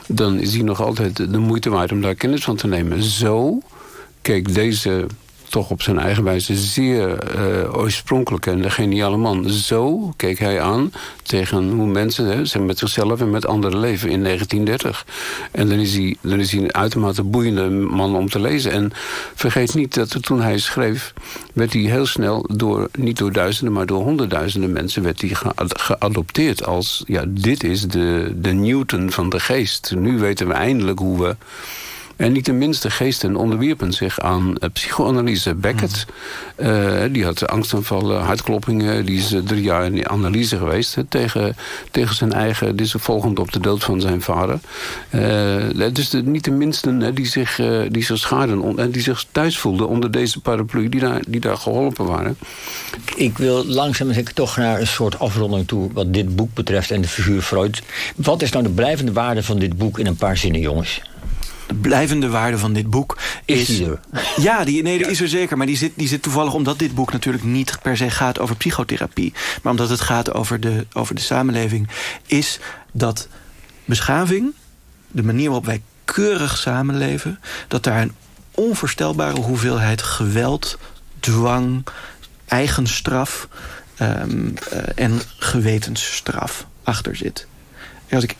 [SPEAKER 4] dan is hij nog altijd de moeite waard om daar kennis van te nemen. Zo keek deze toch op zijn eigen wijze zeer uh, oorspronkelijke en geniale man. Zo keek hij aan tegen hoe mensen zijn met zichzelf en met anderen leven in 1930. En dan is, hij, dan is hij een uitermate boeiende man om te lezen. En vergeet niet dat toen hij schreef, werd hij heel snel door, niet door duizenden, maar door honderdduizenden mensen werd hij ge geadopteerd als, ja, dit is de, de Newton van de geest. Nu weten we eindelijk hoe we en niet de minste geesten onderwierpen zich aan uh, psychoanalyse. Beckett, uh, die had angstaanvallen, hartkloppingen. Die is uh, drie jaar in die analyse geweest. Hè, tegen, tegen zijn eigen, dit is volgend op de dood van zijn vader. dus de, niet de minsten hè, die, zich, die zich schaden en die zich thuis voelden onder deze paraplu. Die daar, die daar geholpen waren.
[SPEAKER 6] Ik wil langzaam zeker toch naar een soort afronding toe wat dit boek betreft en de figuur Freud. Wat is nou de blijvende waarde van dit boek in een paar zinnen, jongens?
[SPEAKER 5] De blijvende waarde van dit boek is...
[SPEAKER 6] er?
[SPEAKER 5] Ja, die, nee, die is er zeker. Maar die zit, die zit toevallig omdat dit boek natuurlijk niet per se gaat over psychotherapie. Maar omdat het gaat over de, over de samenleving. Is dat beschaving, de manier waarop wij keurig samenleven... dat daar een onvoorstelbare hoeveelheid geweld, dwang, eigen straf... Um, uh, en gewetensstraf achter zit. En als ik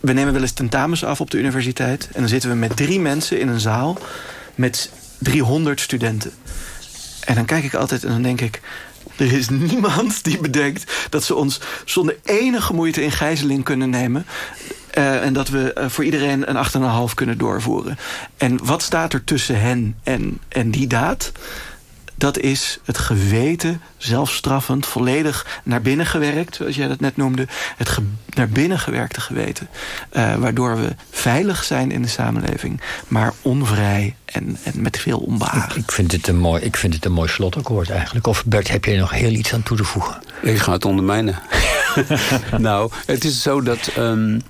[SPEAKER 5] we nemen wel eens tentamens af op de universiteit. En dan zitten we met drie mensen in een zaal met 300 studenten. En dan kijk ik altijd en dan denk ik... er is niemand die bedenkt dat ze ons zonder enige moeite in gijzeling kunnen nemen... Uh, en dat we uh, voor iedereen een 8,5 kunnen doorvoeren. En wat staat er tussen hen en, en die daad? Dat is het geweten, zelfstraffend, volledig naar binnen gewerkt... zoals jij dat net noemde, het ge naar binnen gewerkte geweten. Uh, waardoor we veilig zijn in de samenleving, maar onvrij en, en met veel onbehagen.
[SPEAKER 6] Ik, ik, vind het een mooi, ik vind het een mooi slotakkoord eigenlijk. Of Bert, heb je nog heel iets aan toe te voegen?
[SPEAKER 4] Ik ga het ondermijnen. [LAUGHS] nou, het is zo dat... Um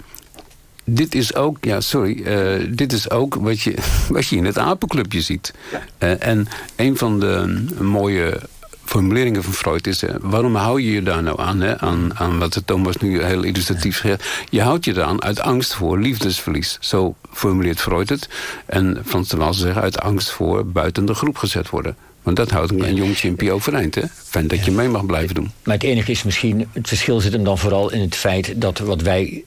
[SPEAKER 4] dit is ook, ja, sorry, uh, dit is ook wat je, [LAUGHS] wat je in het apenclubje ziet. Ja. Uh, en een van de mooie formuleringen van Freud is... Hè, waarom hou je je daar nou aan, hè, aan, aan wat Thomas nu heel illustratief zegt? Je houdt je eraan uit angst voor liefdesverlies. Zo formuleert Freud het. En Frans de Waal zegt uit angst voor buiten de groep gezet worden. Want dat houdt een, een jongetje in Pio overeind, hè? Fijn dat je mee mag blijven doen.
[SPEAKER 6] Maar het enige is misschien, het verschil zit hem dan vooral in het feit dat wat wij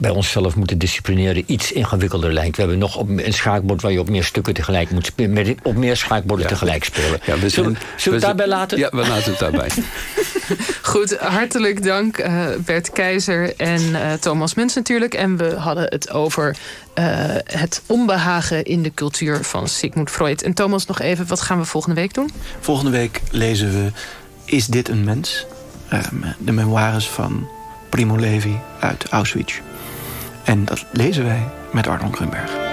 [SPEAKER 6] bij onszelf moeten disciplineren iets ingewikkelder lijkt. We hebben nog op een schaakbord waar je op meer stukken tegelijk moet spelen. Op meer schaakborden tegelijk spelen.
[SPEAKER 4] Ja, we zijn,
[SPEAKER 6] zullen, zullen we het daarbij laten?
[SPEAKER 4] Ja, we laten het daarbij. [LAUGHS]
[SPEAKER 1] Goed, hartelijk dank uh, Bert Keizer en uh, Thomas Mens natuurlijk. En we hadden het over uh, het onbehagen in de cultuur van Sigmund Freud. En Thomas, nog even, wat gaan we volgende week doen?
[SPEAKER 5] Volgende week lezen we Is dit een mens? Um, de memoires van Primo Levi uit Auschwitz. En dat lezen wij met Arnold Grunberg.